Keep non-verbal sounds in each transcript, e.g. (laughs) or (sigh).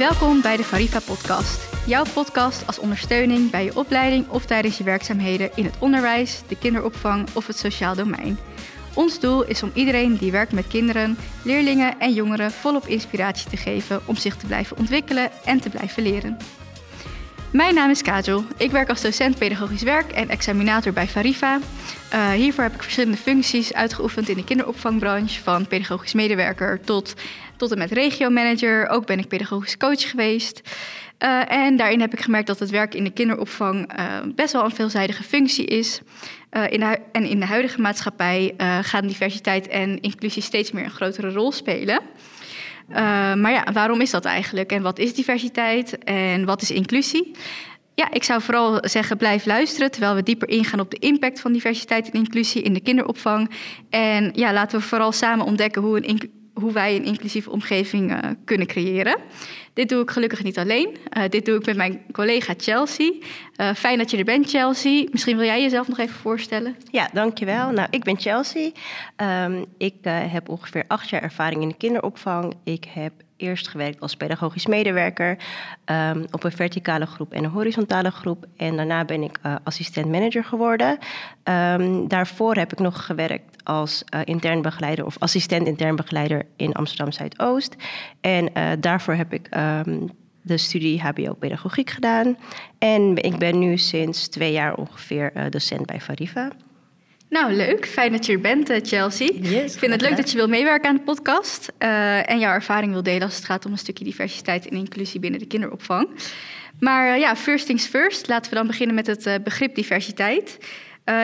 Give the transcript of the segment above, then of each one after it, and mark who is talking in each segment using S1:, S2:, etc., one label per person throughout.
S1: Welkom bij de Farifa Podcast. Jouw podcast als ondersteuning bij je opleiding of tijdens je werkzaamheden in het onderwijs, de kinderopvang of het sociaal domein. Ons doel is om iedereen die werkt met kinderen, leerlingen en jongeren volop inspiratie te geven om zich te blijven ontwikkelen en te blijven leren. Mijn naam is Kajol. Ik werk als docent pedagogisch werk en examinator bij Farifa. Uh, hiervoor heb ik verschillende functies uitgeoefend in de kinderopvangbranche, van pedagogisch medewerker tot, tot en met regiomanager. Ook ben ik pedagogisch coach geweest. Uh, en daarin heb ik gemerkt dat het werk in de kinderopvang uh, best wel een veelzijdige functie is. in en in de huidige maatschappij gaan diversiteit en inclusie steeds meer een grotere rol spelen. Uh, maar ja, waarom is dat eigenlijk? En wat is diversiteit? En wat is inclusie? Ja, ik zou vooral zeggen, blijf luisteren terwijl we dieper ingaan op de impact van diversiteit en inclusie in de kinderopvang. En ja, laten we vooral samen ontdekken hoe een hoe wij een inclusieve omgeving uh, kunnen creëren. Dit doe ik gelukkig niet alleen. Uh, dit doe ik met mijn collega Chelsea. Uh, fijn dat je er bent, Chelsea. Misschien wil jij jezelf nog even voorstellen?
S2: Ja, dankjewel. Nou, ik ben Chelsea. Um, ik heb ongeveer acht jaar ervaring in de kinderopvang. Ik heb eerst gewerkt als pedagogisch medewerker um, op een verticale groep en een horizontale groep. En daarna ben ik uh, assistent manager geworden. Um, daarvoor heb ik nog gewerkt als uh, intern begeleider of assistent intern begeleider in Amsterdam Zuidoost. En uh, daarvoor heb ik um, de studie HBO Pedagogiek gedaan. En ik ben nu sinds twee jaar ongeveer docent bij Fariva.
S1: Nou, leuk. Fijn dat je er bent, eh, Chelsea.
S2: Yes,
S1: ik vind het leuk dat je wil meewerken aan de podcast uh, en jouw ervaring wil delen als het gaat om een stukje diversiteit en inclusie binnen de kinderopvang. Maar uh, ja, first things first. Laten we dan beginnen met het uh, begrip diversiteit.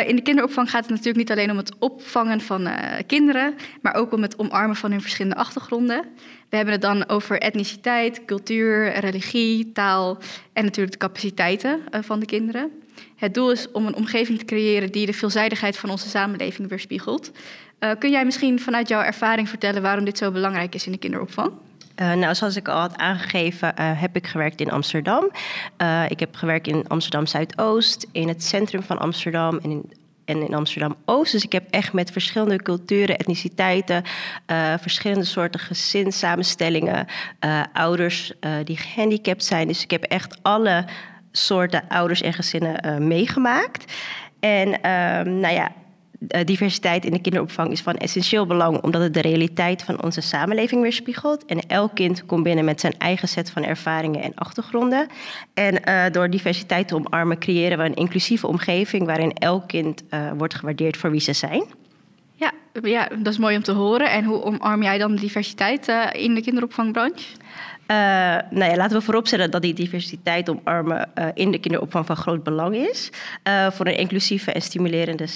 S1: in de kinderopvang gaat het natuurlijk niet alleen om het opvangen van kinderen, maar ook om het omarmen van hun verschillende achtergronden. We hebben het dan over etniciteit, cultuur, religie, taal en natuurlijk de capaciteiten van de kinderen. Het doel is om een omgeving te creëren die de veelzijdigheid van onze samenleving weerspiegelt. Uh, kun jij misschien vanuit jouw ervaring vertellen waarom dit zo belangrijk is in de kinderopvang?
S2: Uh, nou, zoals ik al had aangegeven, uh, heb ik gewerkt in Amsterdam. Uh, ik heb gewerkt in Amsterdam Zuidoost, in het centrum van Amsterdam en in, en in Amsterdam Oost. Dus ik heb echt met verschillende culturen, etniciteiten, verschillende soorten gezinssamenstellingen, ouders die gehandicapt zijn. Dus ik heb echt alle soorten ouders en gezinnen uh, meegemaakt. En uh, nou ja, diversiteit in de kinderopvang is van essentieel belang, omdat het de realiteit van onze samenleving weerspiegelt. En elk kind komt binnen met zijn eigen set van ervaringen en achtergronden. En uh, door diversiteit te omarmen, creëren we een inclusieve omgeving waarin elk kind wordt gewaardeerd voor wie ze zijn.
S1: Ja, ja, dat is mooi om te horen. En hoe omarm jij dan de diversiteit in de kinderopvangbranche?
S2: Uh, nou ja, laten we vooropstellen dat die diversiteit omarmen uh, in de kinderopvang van groot belang is. Uh, voor een inclusieve en stimulerende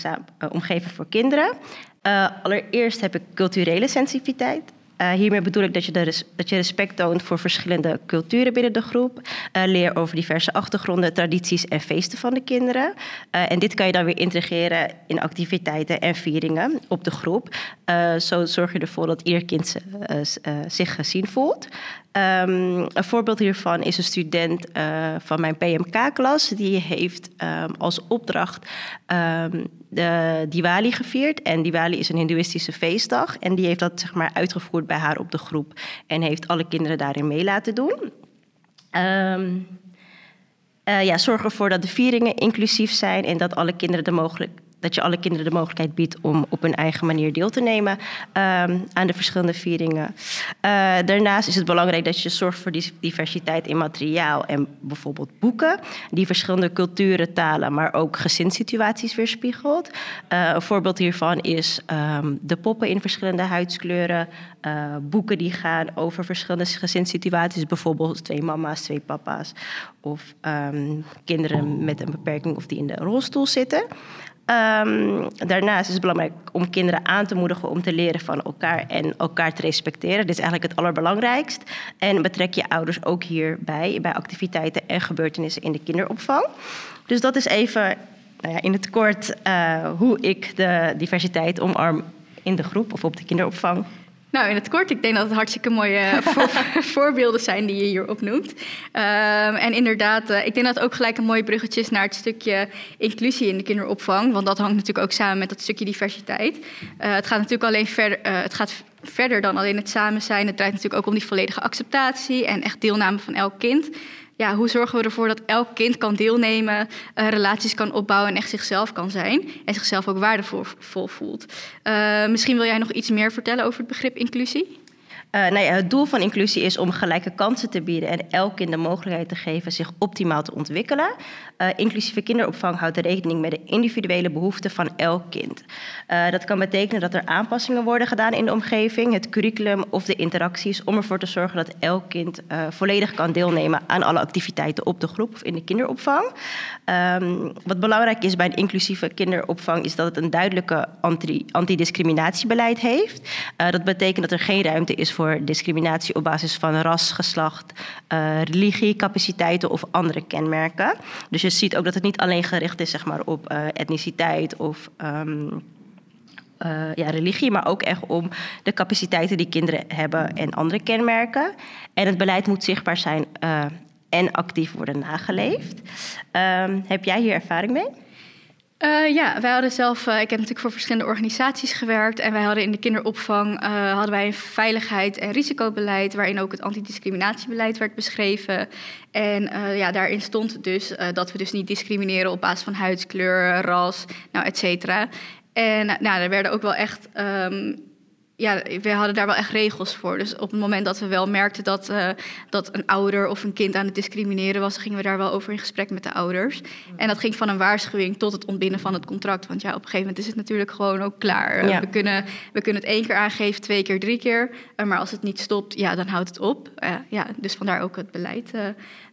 S2: omgeving voor kinderen. allereerst heb ik culturele sensitiviteit. Uh, hiermee bedoel ik dat je, dat je respect toont voor verschillende culturen binnen de groep. Uh, leer over diverse achtergronden, tradities en feesten van de kinderen. Uh, en dit kan je dan weer integreren in activiteiten en vieringen op de groep. zo zorg je ervoor dat ieder kind zich gezien voelt. Um, een voorbeeld hiervan is een student van mijn PMK-klas. Die heeft um, als opdracht um, de Diwali gevierd. En Diwali is een hindoeïstische feestdag. En die heeft dat zeg maar, uitgevoerd bij haar op de groep. En heeft alle kinderen daarin mee laten doen. Uh, ja, zorg ervoor dat de vieringen inclusief zijn en dat alle kinderen de mogelijk, dat je alle kinderen de mogelijkheid biedt om op hun eigen manier deel te nemen um, aan de verschillende vieringen. Uh, daarnaast is het belangrijk dat je zorgt voor diversiteit in materiaal en bijvoorbeeld boeken, die verschillende culturen, talen, maar ook gezinssituaties weerspiegelt. Uh, een voorbeeld hiervan is um, de poppen in verschillende huidskleuren, uh, boeken die gaan over verschillende gezinssituaties, bijvoorbeeld twee mama's, twee papa's of um, kinderen met een beperking of die in de rolstoel zitten. Um, daarnaast is het belangrijk om kinderen aan te moedigen om te leren van elkaar en elkaar te respecteren. Dit is eigenlijk het allerbelangrijkst. En betrek je ouders ook hierbij bij activiteiten en gebeurtenissen in de kinderopvang. Dus dat is even nou ja, in het kort uh, hoe ik de diversiteit omarm in de groep of op de kinderopvang.
S1: Nou, in het kort, ik denk dat het hartstikke mooie (laughs) voor, voorbeelden zijn die je hier opnoemt. Um, en inderdaad, uh, ik denk dat het ook gelijk een mooi bruggetje is naar het stukje inclusie in de kinderopvang. Want dat hangt natuurlijk ook samen met dat stukje diversiteit. Uh, het gaat natuurlijk alleen verder, uh, het gaat verder dan alleen het samen zijn. Het draait natuurlijk ook om die volledige acceptatie en echt deelname van elk kind. Ja, hoe zorgen we ervoor dat elk kind kan deelnemen, uh, relaties kan opbouwen en echt zichzelf kan zijn en zichzelf ook waardevol voelt? Uh, misschien wil jij nog iets meer vertellen over het begrip inclusie?
S2: Uh, nou ja, het doel van inclusie is om gelijke kansen te bieden en elk kind de mogelijkheid te geven zich optimaal te ontwikkelen. Uh, inclusieve kinderopvang houdt rekening met de individuele behoeften van elk kind. Uh, dat kan betekenen dat er aanpassingen worden gedaan in de omgeving, het curriculum of de interacties, om ervoor te zorgen dat elk kind volledig kan deelnemen aan alle activiteiten op de groep of in de kinderopvang. Um, wat belangrijk is bij een inclusieve kinderopvang is dat het een duidelijke antidiscriminatiebeleid heeft. dat betekent dat er geen ruimte is voor voor discriminatie op basis van ras, geslacht, uh, religie, capaciteiten of andere kenmerken. Dus je ziet ook dat het niet alleen gericht is zeg maar, op uh, etniciteit of um, uh, ja, religie, maar ook echt om de capaciteiten die kinderen hebben en andere kenmerken. En het beleid moet zichtbaar zijn en actief worden nageleefd. Um, heb jij hier ervaring mee?
S1: Uh, ja, wij hadden zelf, uh, ik heb natuurlijk voor verschillende organisaties gewerkt en wij hadden in de kinderopvang uh, hadden wij een veiligheid en risicobeleid waarin ook het antidiscriminatiebeleid werd beschreven. En ja, daarin stond dus dat we dus niet discrimineren op basis van huidskleur, ras, nou et cetera. En nou, er werden ook wel echt um, ja, we hadden daar wel echt regels voor. Dus op het moment dat we wel merkten dat, uh, dat een ouder of een kind aan het discrimineren was, gingen we daar wel over in gesprek met de ouders. En dat ging van een waarschuwing tot het ontbinden van het contract. Want ja, op een gegeven moment is het natuurlijk gewoon ook klaar. Ja. We, kunnen, we kunnen het één keer aangeven, twee keer, drie keer. Uh, maar als het niet stopt, ja, dan houdt het op. Uh, ja, dus vandaar ook het beleid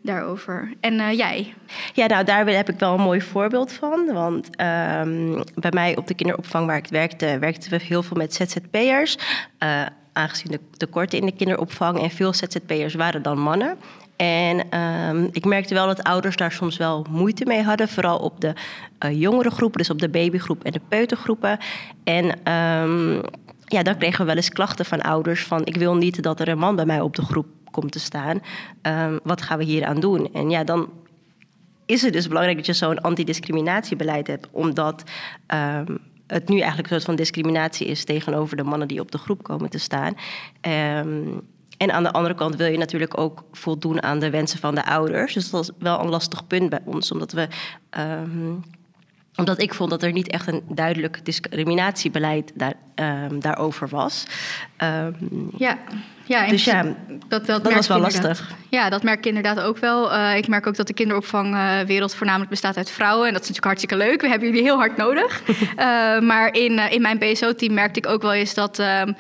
S1: daarover. En jij?
S2: Ja, nou, daar heb ik wel een mooi voorbeeld van. Want um, bij mij op de kinderopvang waar ik werkte, werkten we heel veel met ZZP'ers. Uh, aangezien de tekorten in de kinderopvang en veel ZZP'ers waren dan mannen. En um, ik merkte wel dat ouders daar soms wel moeite mee hadden, vooral op de uh, jongere groepen, dus op de babygroep en de peutergroepen. En um, ja, dan kregen we wel eens klachten van ouders van ik wil niet dat er een man bij mij op de groep te staan. Um, wat gaan we hier aan doen? En ja, dan is het dus belangrijk dat je zo'n antidiscriminatiebeleid hebt, omdat het nu eigenlijk een soort van discriminatie is tegenover de mannen die op de groep komen te staan. Um, en aan de andere kant wil je natuurlijk ook voldoen aan de wensen van de ouders. Dus dat is wel een lastig punt bij ons, omdat we. Um, omdat ik vond dat er niet echt een duidelijk discriminatiebeleid daar, um, daarover was.
S1: ja. Ja,
S2: dus ja, dat, dat, dat was wel lastig.
S1: Ja, dat merk ik inderdaad ook wel. Uh, ik merk ook dat de kinderopvangwereld voornamelijk bestaat uit vrouwen. En dat is natuurlijk hartstikke leuk. We hebben jullie heel hard nodig. uh, (laughs) maar in, uh, in mijn BSO-team merkte ik ook wel eens dat, ehm,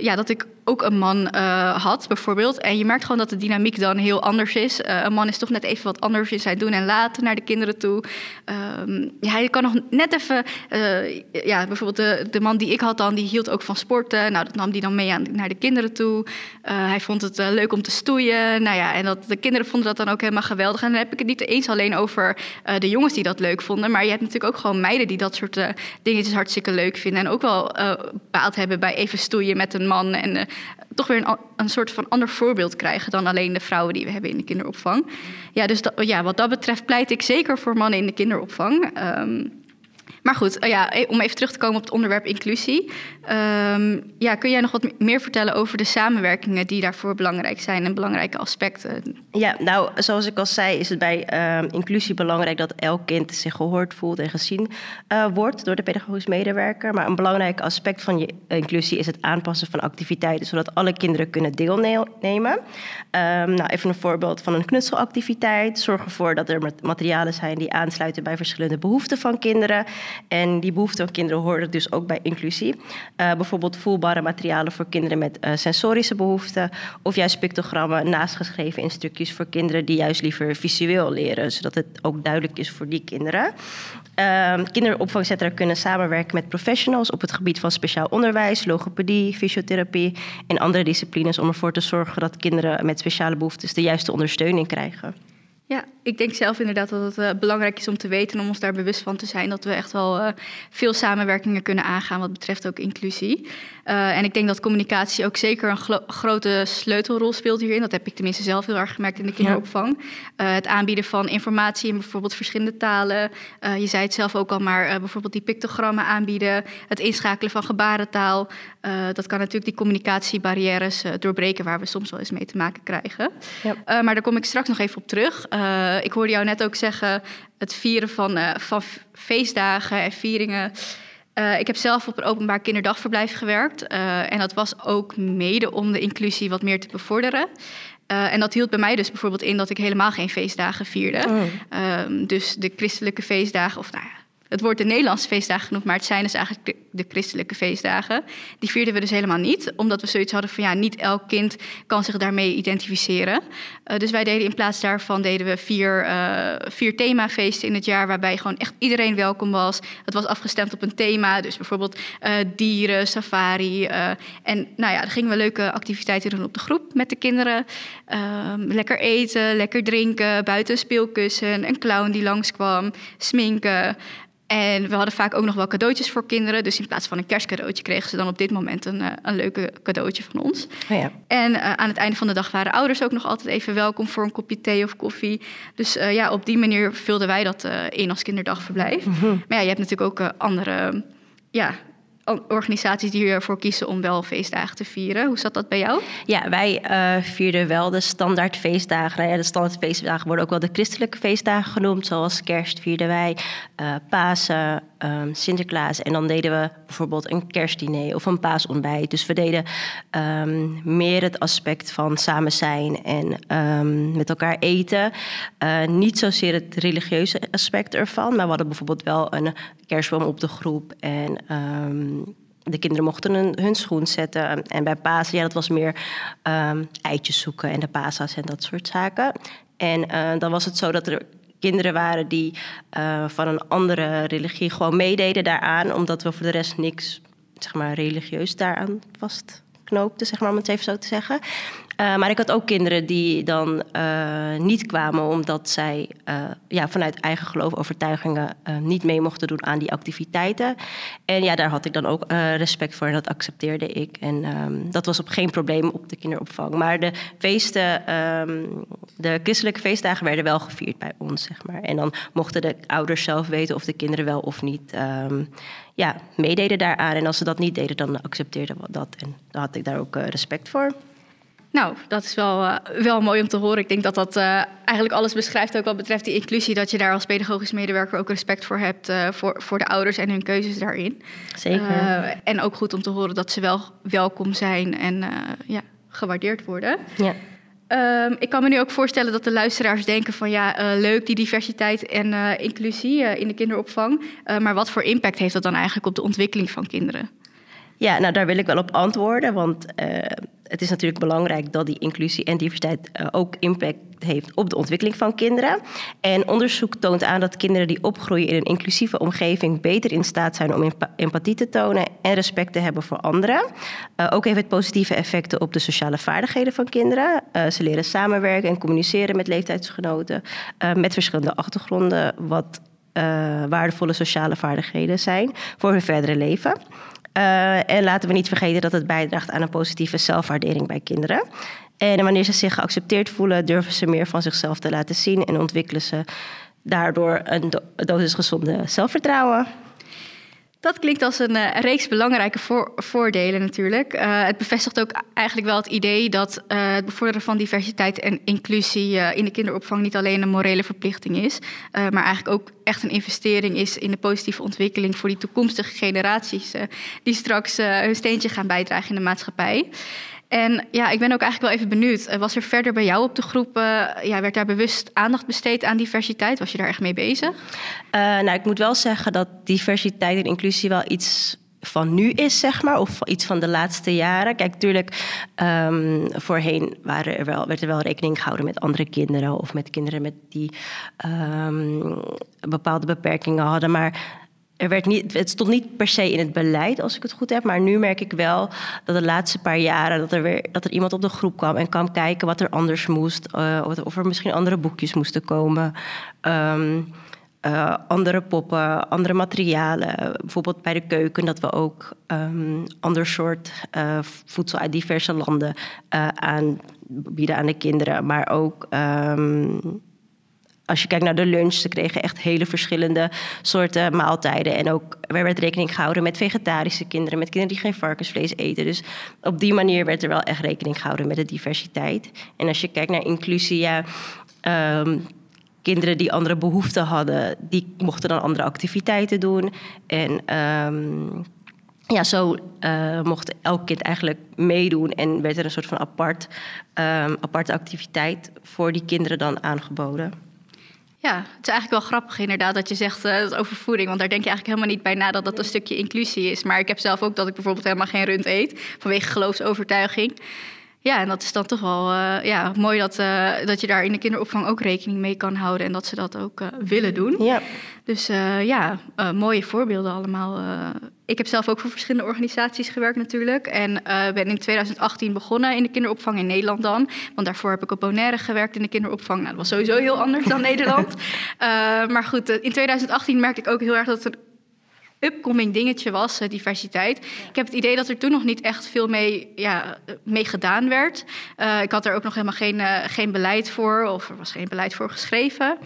S1: ja, dat ik ook een man uh, had, bijvoorbeeld. En je merkt gewoon dat de dynamiek dan heel anders is. Uh, een man is toch net even wat anders in zijn doen en laten naar de kinderen toe. Um, ja, hij kan nog net even... Uh, ja, bijvoorbeeld de, de man die ik had dan, die hield ook van sporten. Nou, dat nam die dan mee aan, naar de kinderen toe. hij vond het leuk om te stoeien. Nou ja, en dat, de kinderen vonden dat dan ook helemaal geweldig. En dan heb ik het niet eens alleen over de jongens die dat leuk vonden. Maar je hebt natuurlijk ook gewoon meiden die dat soort dingetjes hartstikke leuk vinden. En ook wel baat hebben bij even stoeien met een man en toch weer een, een soort van ander voorbeeld krijgen dan alleen de vrouwen die we hebben in de kinderopvang. Ja, dus ja, wat dat betreft pleit ik zeker voor mannen in de kinderopvang. Um, maar goed, eh, ja, eh, om even terug te komen op het onderwerp inclusie. Um, ja, kun jij nog wat meer vertellen over de samenwerkingen die daarvoor belangrijk zijn en belangrijke aspecten?
S2: Ja, nou, zoals ik al zei, is het bij uh, inclusie belangrijk dat elk kind zich gehoord voelt en gezien uh, wordt door de pedagogisch medewerker. Maar een belangrijk aspect van je inclusie is het aanpassen van activiteiten, zodat alle kinderen kunnen deelnemen. Um, nou, even een voorbeeld van een knutselactiviteit. Zorg ervoor dat er materialen zijn die aansluiten bij verschillende behoeften van kinderen. En die behoeften van kinderen horen dus ook bij inclusie. Uh, bijvoorbeeld voelbare materialen voor kinderen met uh, sensorische behoeften. Of juist pictogrammen naastgeschreven in stukjes voor kinderen die juist liever visueel leren. Zodat het ook duidelijk is voor die kinderen. Uh, kinderopvangcentra kunnen samenwerken met professionals op het gebied van speciaal onderwijs, logopedie, fysiotherapie en andere disciplines om ervoor te zorgen dat kinderen met speciale behoeftes de juiste ondersteuning krijgen.
S1: Ja, ik denk zelf inderdaad dat het uh, belangrijk is om te weten en om ons daar bewust van te zijn dat we echt wel uh, veel samenwerkingen kunnen aangaan wat betreft ook inclusie. Uh, en ik denk dat communicatie ook zeker een grote sleutelrol speelt hierin. Dat heb ik tenminste zelf heel erg gemerkt in de kinderopvang. Ja. het aanbieden van informatie in bijvoorbeeld verschillende talen. je zei het zelf ook al, maar bijvoorbeeld die pictogrammen aanbieden. Het inschakelen van gebarentaal. dat kan natuurlijk die communicatiebarrières doorbreken waar we soms wel eens mee te maken krijgen. Ja. maar daar kom ik straks nog even op terug. Uh, ik hoorde jou net ook zeggen, het vieren van, uh, van feestdagen en vieringen. Uh, ik heb zelf op een openbaar kinderdagverblijf gewerkt. en dat was ook mede om de inclusie wat meer te bevorderen. en dat hield bij mij dus bijvoorbeeld in dat ik helemaal geen feestdagen vierde. Oh. Ehm, dus de christelijke feestdagen, of nou ja, het wordt de Nederlandse feestdagen genoemd, maar het zijn dus eigenlijk de christelijke feestdagen. Die vierden we dus helemaal niet, omdat we zoiets hadden van ja, niet elk kind kan zich daarmee identificeren. Uh, dus wij deden in plaats daarvan deden we vier, uh, vier themafeesten in het jaar, waarbij gewoon echt iedereen welkom was. Het was afgestemd op een thema, dus bijvoorbeeld uh, dieren, safari. en nou ja, dan gingen we leuke activiteiten doen op de groep met de kinderen. Ehm, lekker eten, lekker drinken, buiten speelkussen, een clown die langskwam, sminken. En we hadden vaak ook nog wel cadeautjes voor kinderen. Dus in plaats van een kerstcadeautje kregen ze dan op dit moment een, uh, een leuke cadeautje van ons. Oh ja. En uh, aan het einde van de dag waren ouders ook nog altijd even welkom voor een kopje thee of koffie. Dus uh, ja, op die manier vulden wij dat in als kinderdagverblijf. Mm -hmm. Maar ja, je hebt natuurlijk ook andere ja, organisaties die ervoor kiezen om wel feestdagen te vieren. Hoe zat dat bij jou?
S2: Ja, wij uh, vierden wel de standaard feestdagen. Nou de standaard feestdagen worden ook wel de christelijke feestdagen genoemd. Zoals kerst vierden wij, uh, Pasen, um, Sinterklaas. En dan deden we bijvoorbeeld een kerstdiner of een paasontbijt. Dus we deden um, meer het aspect van samen zijn en um, met elkaar eten. Uh, niet zozeer het religieuze aspect ervan. Maar we hadden bijvoorbeeld wel een kerstboom op de groep. En de kinderen mochten hun, schoen zetten. En bij Pasen, ja, dat was meer eitjes zoeken en de pasa's en dat soort zaken. En uh, dan was het zo dat er kinderen waren die uh, van een andere religie gewoon meededen daaraan, omdat we voor de rest niks zeg maar, religieus daaraan vastknoopten, zeg maar, om het even zo te zeggen. Uh, maar ik had ook kinderen die dan uh, niet kwamen omdat zij uh, ja, vanuit eigen geloof, overtuigingen niet mee mochten doen aan die activiteiten. En ja, daar had ik dan ook respect voor en dat accepteerde ik. En um, dat was op geen probleem op de kinderopvang. Maar de feesten, um, de christelijke feestdagen werden wel gevierd bij ons, zeg maar. En dan mochten de ouders zelf weten of de kinderen wel of niet um, ja, meededen daaraan. En als ze dat niet deden, dan accepteerden we dat. En daar had ik daar ook respect voor.
S1: Nou, dat is wel, uh, wel mooi om te horen. Ik denk dat dat uh, eigenlijk alles beschrijft, ook wat betreft die inclusie, dat je daar als pedagogisch medewerker ook respect voor hebt uh, voor, voor de ouders en hun keuzes daarin.
S2: Zeker.
S1: en ook goed om te horen dat ze wel welkom zijn en ja, gewaardeerd worden. Ja. Um, ik kan me nu ook voorstellen dat de luisteraars denken van ja, leuk die diversiteit en inclusie in de kinderopvang. maar wat voor impact heeft dat dan eigenlijk op de ontwikkeling van kinderen?
S2: Ja, nou daar wil ik wel op antwoorden, want het is natuurlijk belangrijk dat die inclusie en diversiteit uh, ook impact heeft op de ontwikkeling van kinderen. En onderzoek toont aan dat kinderen die opgroeien in een inclusieve omgeving beter in staat zijn om empathie te tonen en respect te hebben voor anderen. Uh, ook heeft het positieve effecten op de sociale vaardigheden van kinderen. Ze leren samenwerken en communiceren met leeftijdsgenoten met verschillende achtergronden, wat waardevolle sociale vaardigheden zijn voor hun verdere leven. Uh, en laten we niet vergeten dat het bijdraagt aan een positieve zelfwaardering bij kinderen. En wanneer ze zich geaccepteerd voelen, durven ze meer van zichzelf te laten zien en ontwikkelen ze daardoor een dosis gezonde zelfvertrouwen.
S1: Dat klinkt als een uh, reeks belangrijke voor, voordelen natuurlijk. Uh, het bevestigt ook eigenlijk wel het idee dat uh, het bevorderen van diversiteit en inclusie in de kinderopvang niet alleen een morele verplichting is, maar eigenlijk ook echt een investering is in de positieve ontwikkeling voor die toekomstige generaties die straks hun steentje gaan bijdragen in de maatschappij. En ja, ik ben ook eigenlijk wel even benieuwd. Eh, was er verder bij jou op de groep, uh, ja, werd daar bewust aandacht besteed aan diversiteit? Was je daar echt mee bezig? Uh,
S2: nou, ik moet wel zeggen dat diversiteit en inclusie wel iets van nu is, zeg maar, of iets van de laatste jaren. Kijk, natuurlijk, um, voorheen waren er wel, werd er wel rekening gehouden met andere kinderen of met kinderen met die um, bepaalde beperkingen hadden. Maar er werd niet, het stond niet per se in het beleid, als ik het goed heb. Maar nu merk ik wel dat de laatste paar jaren dat er weer dat er iemand op de groep kwam en kwam kijken wat er anders moest. Uh, of er misschien andere boekjes moesten komen. Um, uh, andere poppen, andere materialen. Bijvoorbeeld bij de keuken dat we ook um, ander soort uh, voedsel uit diverse landen aanbieden aan de kinderen. Maar ook um, als je kijkt naar de lunch, ze kregen echt hele verschillende soorten maaltijden. En ook er werd rekening gehouden met vegetarische kinderen, met kinderen die geen varkensvlees eten. Dus op die manier werd er wel echt rekening gehouden met de diversiteit. En als je kijkt naar inclusie, ja. Um, kinderen die andere behoeften hadden, die mochten dan andere activiteiten doen. En um, ja, zo uh, mocht elk kind eigenlijk meedoen en werd er een soort van apart, um, aparte activiteit voor die kinderen dan aangeboden.
S1: Ja, het is eigenlijk wel grappig inderdaad dat je zegt uh, dat over voeding. Want daar denk je eigenlijk helemaal niet bij na dat dat een stukje inclusie is. Maar ik heb zelf ook dat ik bijvoorbeeld helemaal geen rund eet vanwege geloofsovertuiging. Ja, en dat is dan toch wel uh, ja, mooi dat, uh, dat je daar in de kinderopvang ook rekening mee kan houden en dat ze dat ook uh, willen doen. Ja. Dus ja, mooie voorbeelden allemaal. ik heb zelf ook voor verschillende organisaties gewerkt natuurlijk. En ben in 2018 begonnen in de kinderopvang in Nederland dan. Want daarvoor heb ik op Bonaire gewerkt in de kinderopvang. Nou, dat was sowieso heel anders dan (laughs) Nederland. maar goed, in 2018 merkte ik ook heel erg dat er upcoming dingetje was, uh, diversiteit. Ik heb het idee dat er toen nog niet echt veel mee, ja, mee gedaan werd. Uh, ik had er ook nog helemaal geen, uh, geen beleid voor, of er was geen beleid voor geschreven.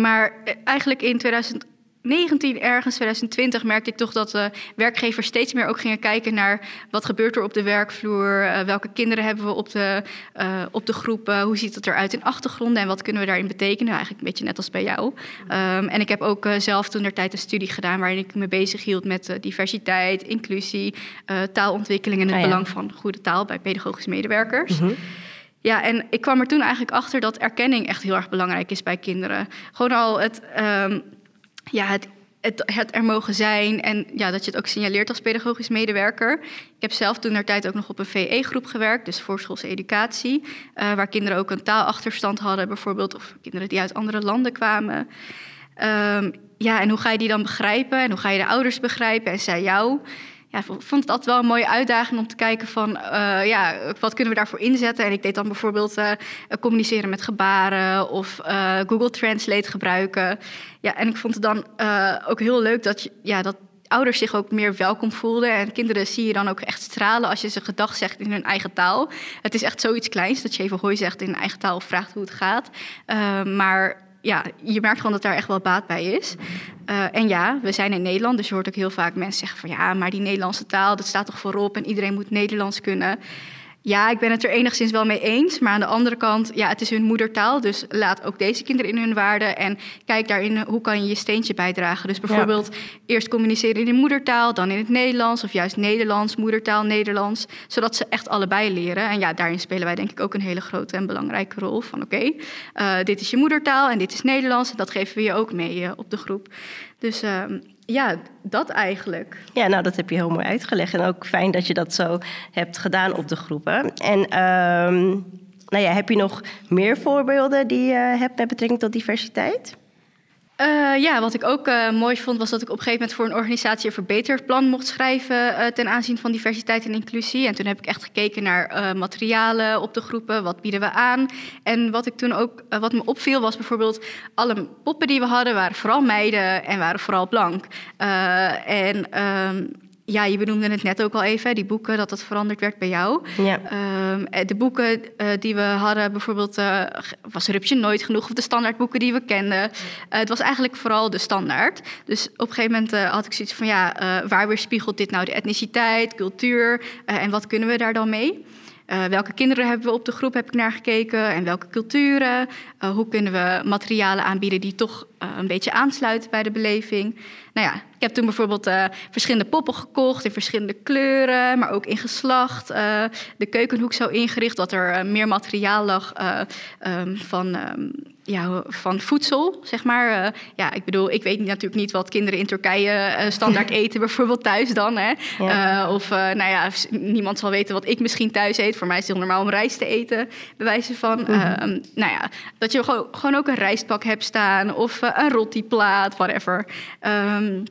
S1: maar eigenlijk in 2000 19 ergens 2020 merkte ik toch dat de werkgevers steeds meer ook gingen kijken naar wat gebeurt er op de werkvloer, uh, welke kinderen hebben we op de, uh, op de groepen, hoe ziet het eruit in achtergronden en wat kunnen we daarin betekenen, eigenlijk een beetje net als bij jou. Um, en ik heb ook uh, zelf toen der tijd een studie gedaan waarin ik me bezig hield met diversiteit, inclusie, taalontwikkeling en het ah, ja. belang van goede taal bij pedagogische medewerkers. Mm -hmm. Ja, en ik kwam er toen eigenlijk achter dat erkenning echt heel erg belangrijk is bij kinderen. Gewoon al het. Um, ja, het, het, het, er mogen zijn en ja, dat je het ook signaleert als pedagogisch medewerker. Ik heb zelf toen naar tijd ook nog op een VE-groep gewerkt, dus voorschoolse educatie, uh, waar kinderen ook een taalachterstand hadden, bijvoorbeeld, of kinderen die uit andere landen kwamen. Um, ja, en hoe ga je die dan begrijpen en hoe ga je de ouders begrijpen en zij jou? Ja, vond het altijd wel een mooie uitdaging om te kijken van uh, ja, wat kunnen we daarvoor inzetten. En ik deed dan bijvoorbeeld uh, communiceren met gebaren of uh, Google Translate gebruiken. Ja, en ik vond het dan ook heel leuk dat, ja, dat ouders zich ook meer welkom voelden. En kinderen zie je dan ook echt stralen als je ze gedag zegt in hun eigen taal. Het is echt zoiets kleins dat je even hooi zegt in hun eigen taal of vraagt hoe het gaat. maar ja, je merkt gewoon dat daar echt wel baat bij is. Uh, en ja, we zijn in Nederland, dus je hoort ook heel vaak mensen zeggen van ja, maar die Nederlandse taal, dat staat toch voorop en iedereen moet Nederlands kunnen. Ja, ik ben het er enigszins wel mee eens. Maar aan de andere kant, ja, het is hun moedertaal. Dus laat ook deze kinderen in hun waarde. En kijk daarin hoe kan je je steentje bijdragen. Dus bijvoorbeeld eerst communiceren in de moedertaal, dan in het Nederlands. Of juist Nederlands, moedertaal, Nederlands. Zodat ze echt allebei leren. En ja, daarin spelen wij denk ik ook een hele grote en belangrijke rol. Van oké, okay, uh, dit is je moedertaal en dit is Nederlands. En dat geven we je ook mee uh, op de groep. Dus... Uh, ja, dat eigenlijk.
S2: Ja, nou, dat heb je heel mooi uitgelegd. En ook fijn dat je dat zo hebt gedaan op de groepen. En um, nou ja, heb je nog meer voorbeelden die je hebt met betrekking tot diversiteit?
S1: Uh, ja, wat ik ook uh, mooi vond, was dat ik op een gegeven moment voor een organisatie een verbeterplan mocht schrijven uh, ten aanzien van diversiteit en inclusie. En toen heb ik echt gekeken naar materialen op de groepen, wat bieden we aan. En wat ik toen ook, wat me opviel, was bijvoorbeeld alle poppen die we hadden, waren vooral meiden en waren vooral blank. en ehm, ja, je benoemde het net ook al even, die boeken, dat dat veranderd werd bij jou. Ja. Um, de boeken uh, die we hadden, bijvoorbeeld, uh, was Rupsje nooit genoeg, of de standaardboeken die we kenden. Uh, het was eigenlijk vooral de standaard. Dus op een gegeven moment had ik zoiets van, ja, waar weerspiegelt dit nou de etniciteit, cultuur en wat kunnen we daar dan mee? Uh, welke kinderen hebben we op de groep, heb ik naar gekeken. En welke culturen. Uh, hoe kunnen we materialen aanbieden die toch uh, een beetje aansluiten bij de beleving. Nou ja, ik heb toen bijvoorbeeld verschillende poppen gekocht in verschillende kleuren, maar ook in geslacht. de keukenhoek zo ingericht dat er meer materiaal lag um, van um, ja, van voedsel, zeg maar. Ja, ik bedoel, ik weet natuurlijk niet wat kinderen in Turkije standaard (laughs) eten, bijvoorbeeld thuis dan. Hè? Ja. Of, nou ja, niemand zal weten wat ik misschien thuis eet. Voor mij is het heel normaal om rijst te eten, bij wijze van. Mm -hmm. nou ja, dat je gewoon, gewoon ook een rijstpak hebt staan of een rotiplaat, whatever. Um,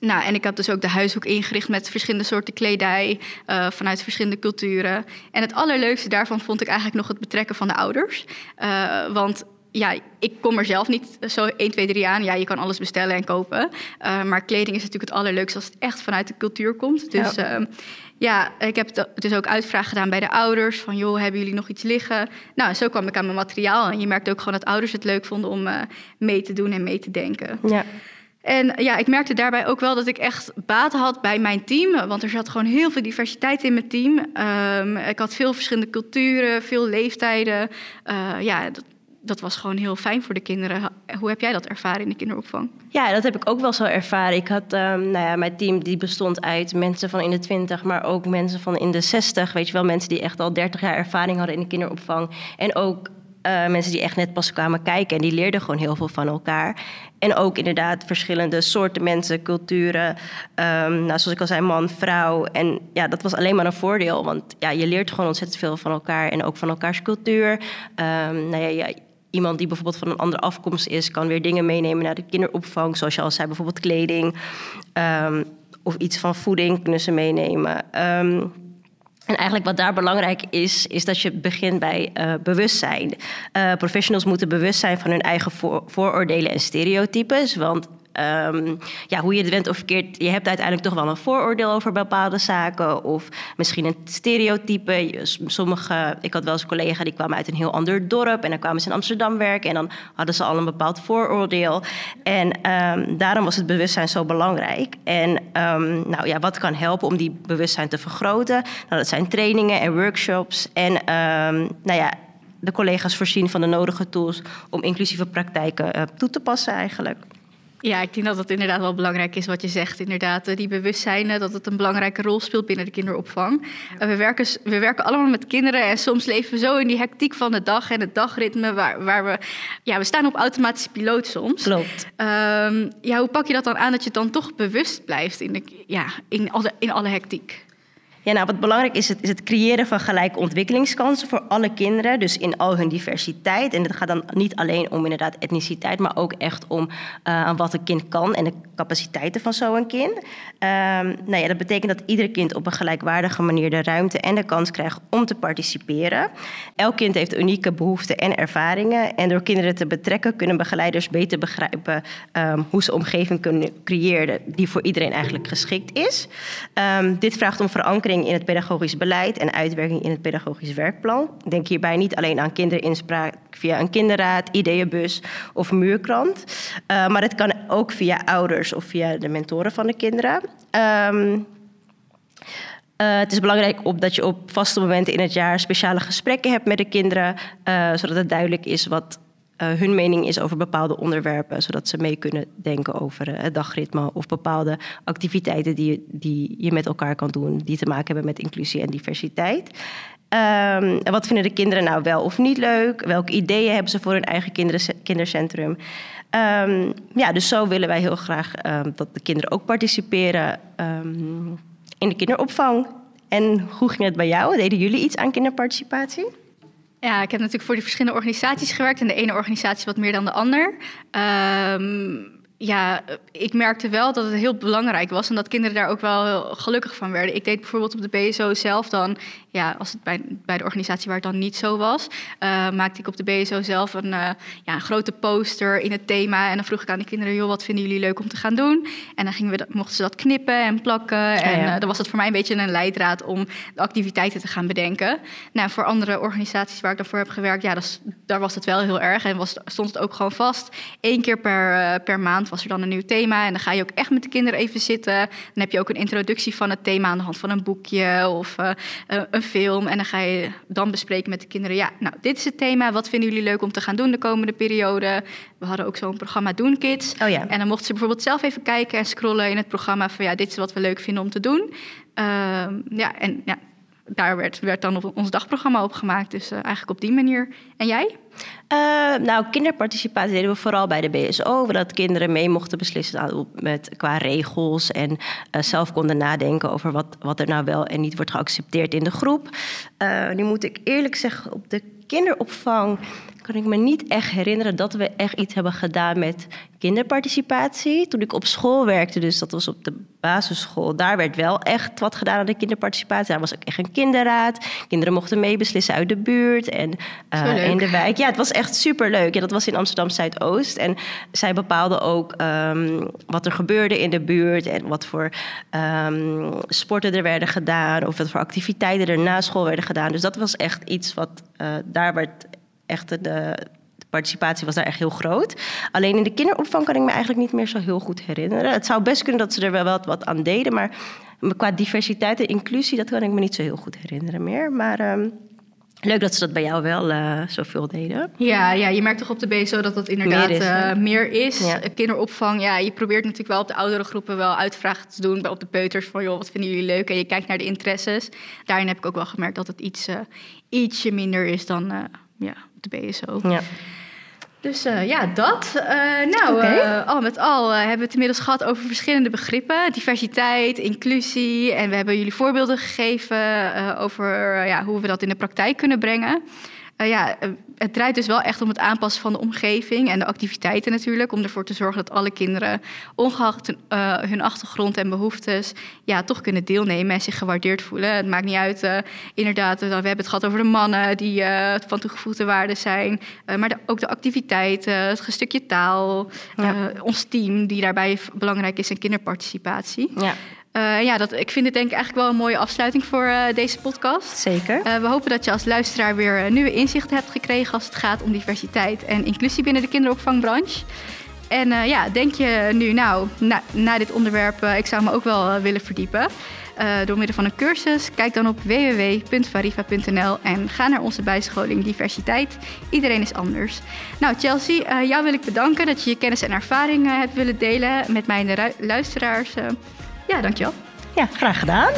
S1: Nou, en ik heb dus ook de huishoek ingericht met verschillende soorten kledij uh, vanuit verschillende culturen. En het allerleukste daarvan vond ik eigenlijk nog het betrekken van de ouders. Uh, want ja, ik kom er zelf niet zo 1, 2, 3 aan. Ja, je kan alles bestellen en kopen. Uh, maar kleding is natuurlijk het allerleukste als het echt vanuit de cultuur komt. Dus ja, ja ik heb dus ook uitvraag gedaan bij de ouders. Van joh, hebben jullie nog iets liggen? Nou, zo kwam ik aan mijn materiaal. En je merkt ook gewoon dat ouders het leuk vonden om mee te doen en mee te denken. Ja. En ja, ik merkte daarbij ook wel dat ik echt baat had bij mijn team. Want er zat gewoon heel veel diversiteit in mijn team. Um, ik had veel verschillende culturen, veel leeftijden. Uh, ja, dat, dat was gewoon heel fijn voor de kinderen. Hoe heb jij dat ervaren in de kinderopvang?
S2: Ja, dat heb ik ook wel zo ervaren. Ik had, um, nou ja, mijn team die bestond uit mensen van in de 20, maar ook mensen van in de 60. Weet je wel, mensen die echt al 30 jaar ervaring hadden in de kinderopvang. En ook uh, mensen die echt net pas kwamen kijken en die leerden gewoon heel veel van elkaar. En ook inderdaad verschillende soorten mensen, culturen. Um, nou, zoals ik al zei, man, vrouw. En ja, dat was alleen maar een voordeel. Want ja, je leert gewoon ontzettend veel van elkaar en ook van elkaars cultuur. Um, nou ja, iemand die bijvoorbeeld van een andere afkomst is, kan weer dingen meenemen naar de kinderopvang. Zoals je al zei, bijvoorbeeld kleding. Um, of iets van voeding kunnen ze meenemen. En eigenlijk wat daar belangrijk is, is dat je begint bij uh, bewustzijn. Uh, professionals moeten bewust zijn van hun eigen voor, vooroordelen en stereotypes. Want um, ja, hoe je het went of verkeerd, je hebt uiteindelijk toch wel een vooroordeel over bepaalde zaken. Of misschien een stereotype. Sommige, ik had wel eens een collega die kwam uit een heel ander dorp. En dan kwamen ze in Amsterdam werken. En dan hadden ze al een bepaald vooroordeel. En um, daarom was het bewustzijn zo belangrijk. En um, nou ja, wat kan helpen om die bewustzijn te vergroten? Nou, dat zijn trainingen en workshops. En nou ja, de collega's voorzien van de nodige tools om inclusieve praktijken uh, toe te passen eigenlijk.
S1: Ja, ik denk dat het inderdaad wel belangrijk is wat je zegt. Inderdaad, die bewustzijn dat het een belangrijke rol speelt binnen de kinderopvang. We, werken, we werken allemaal met kinderen en soms leven we zo in die hectiek van de dag en het dagritme waar, waar we... Ja, we staan op automatische piloot soms.
S2: Klopt.
S1: Um, ja, hoe pak je dat dan aan dat je dan toch bewust blijft in, de, ja, in, alle, in alle hectiek?
S2: Ja, nou, wat belangrijk is, het, is het creëren van gelijke ontwikkelingskansen voor alle kinderen. Dus in al hun diversiteit. En het gaat dan niet alleen om inderdaad etniciteit, maar ook echt om uh, wat een kind kan en de capaciteiten van zo'n kind. Um, nou ja, dat betekent dat ieder kind op een gelijkwaardige manier de ruimte en de kans krijgt om te participeren. Elk kind heeft unieke behoeften en ervaringen. En door kinderen te betrekken kunnen begeleiders beter begrijpen um, hoe ze omgeving kunnen creëren die voor iedereen eigenlijk geschikt is. Um, dit vraagt om verankering in het pedagogisch beleid en uitwerking in het pedagogisch werkplan. Denk hierbij niet alleen aan kinderinspraak via een kinderraad, ideeënbus of muurkrant, maar het kan ook via ouders of via de mentoren van de kinderen. Um, uh, het is belangrijk op dat je op vaste momenten in het jaar speciale gesprekken hebt met de kinderen, uh, zodat het duidelijk is wat uh, hun mening is over bepaalde onderwerpen, zodat ze mee kunnen denken over het dagritme of bepaalde activiteiten die, die je met elkaar kan doen, die te maken hebben met inclusie en diversiteit. Um, wat vinden de kinderen nou wel of niet leuk? Welke ideeën hebben ze voor hun eigen kindercentrum? Um, ja, dus zo willen wij heel graag um, dat de kinderen ook participeren in de kinderopvang. En hoe ging het bij jou? Deden jullie iets aan kinderparticipatie?
S1: Ja, ik heb natuurlijk voor die verschillende organisaties gewerkt. En de ene organisatie wat meer dan de ander. Ja, ik merkte wel dat het heel belangrijk was en dat kinderen daar ook wel gelukkig van werden. Ik deed bijvoorbeeld op de BSO zelf dan, ja, als het bij, bij de organisatie waar het dan niet zo was, uh, maakte ik op de BSO zelf een, uh, ja, een grote poster in het thema. En dan vroeg ik aan de kinderen, joh, wat vinden jullie leuk om te gaan doen? En dan gingen we dat, mochten ze dat knippen en plakken. En uh, dan was het voor mij een beetje een leidraad om de activiteiten te gaan bedenken. Nou, voor andere organisaties waar ik daarvoor heb gewerkt, ja, dat, daar was het wel heel erg. En was, stond het ook gewoon vast. Eén keer per, per maand was er dan een nieuw thema. En dan ga je ook echt met de kinderen even zitten. Dan heb je ook een introductie van het thema aan de hand van een boekje of uh, een film. En dan ga je dan bespreken met de kinderen. Ja, nou, dit is het thema. Wat vinden jullie leuk om te gaan doen de komende periode? We hadden ook zo'n programma Doen Kids.
S2: Oh ja.
S1: En dan mochten ze bijvoorbeeld zelf even kijken en scrollen in het programma van ja, dit is wat we leuk vinden om te doen. Uh, ja, en ja, daar werd, dan ons dagprogramma opgemaakt. Dus uh, eigenlijk op die manier. En jij?
S2: Uh, nou, kinderparticipatie deden we vooral bij de BSO. Dat kinderen mee mochten beslissen met, qua regels. En uh, zelf konden nadenken over wat, wat er nou wel en niet wordt geaccepteerd in de groep. nu moet ik eerlijk zeggen, op de kinderopvang kan ik me niet echt herinneren dat we echt iets hebben gedaan met kinderparticipatie. Toen ik op school werkte, dus dat was op de basisschool, daar werd wel echt wat gedaan aan de kinderparticipatie. Daar was ook echt een kinderraad. Kinderen mochten meebeslissen uit de buurt en uh, in de wijk. Ja, het was echt superleuk. Ja, dat was in Amsterdam Zuidoost. En zij bepaalden ook um, wat er gebeurde in de buurt en wat voor um, sporten er werden gedaan of wat voor activiteiten er na school werden gedaan. Dus dat was echt iets wat uh, daar werd echt de, de participatie was daar echt heel groot. Alleen in de kinderopvang kan ik me eigenlijk niet meer zo heel goed herinneren. Het zou best kunnen dat ze er wel wat, wat aan deden, maar qua diversiteit en inclusie, dat kan ik me niet zo heel goed herinneren meer. Maar um, Leuk dat ze dat bij jou wel uh, zoveel deden.
S1: Ja, ja, je merkt toch op de BSO dat dat inderdaad meer is. Uh, meer is. Ja. Kinderopvang, ja, je probeert natuurlijk wel op de oudere groepen wel uitvragen te doen. Op de peuters van, joh, wat vinden jullie leuk? En je kijkt naar de interesses. Daarin heb ik ook wel gemerkt dat het iets, uh, ietsje minder is dan ja, op de BSO. Ja. Dus uh, ja, dat. Uh, nou, okay. uh, al met al hebben we het inmiddels gehad over verschillende begrippen. Diversiteit, inclusie. En we hebben jullie voorbeelden gegeven over ja, hoe we dat in de praktijk kunnen brengen. Ja, eh, het draait dus wel echt om het aanpassen van de omgeving en de activiteiten natuurlijk. Om ervoor te zorgen dat alle kinderen, ongeacht uh, hun achtergrond en behoeftes, ja, toch kunnen deelnemen en zich gewaardeerd voelen. Het maakt niet uit, inderdaad, we hebben het gehad over de mannen die van toegevoegde waarde zijn. maar de, ook de activiteiten, het stukje taal, ja. ons team die daarbij belangrijk is en kinderparticipatie. Ja. Uh, ja, dat, ik vind het denk ik eigenlijk wel een mooie afsluiting voor uh, deze podcast.
S2: Zeker.
S1: Uh, we hopen dat je als luisteraar weer nieuwe inzichten hebt gekregen als het gaat om diversiteit en inclusie binnen de kinderopvangbranche. En ja, denk je nu, nou, na, na dit onderwerp, ik zou me ook wel willen verdiepen. door middel van een cursus. Kijk dan op www.variva.nl en ga naar onze bijscholing Diversiteit. Iedereen is anders. Nou, Chelsea, jou wil ik bedanken dat je je kennis en ervaring hebt willen delen met mijn luisteraars. Ja, dankjewel.
S2: Ja, graag gedaan.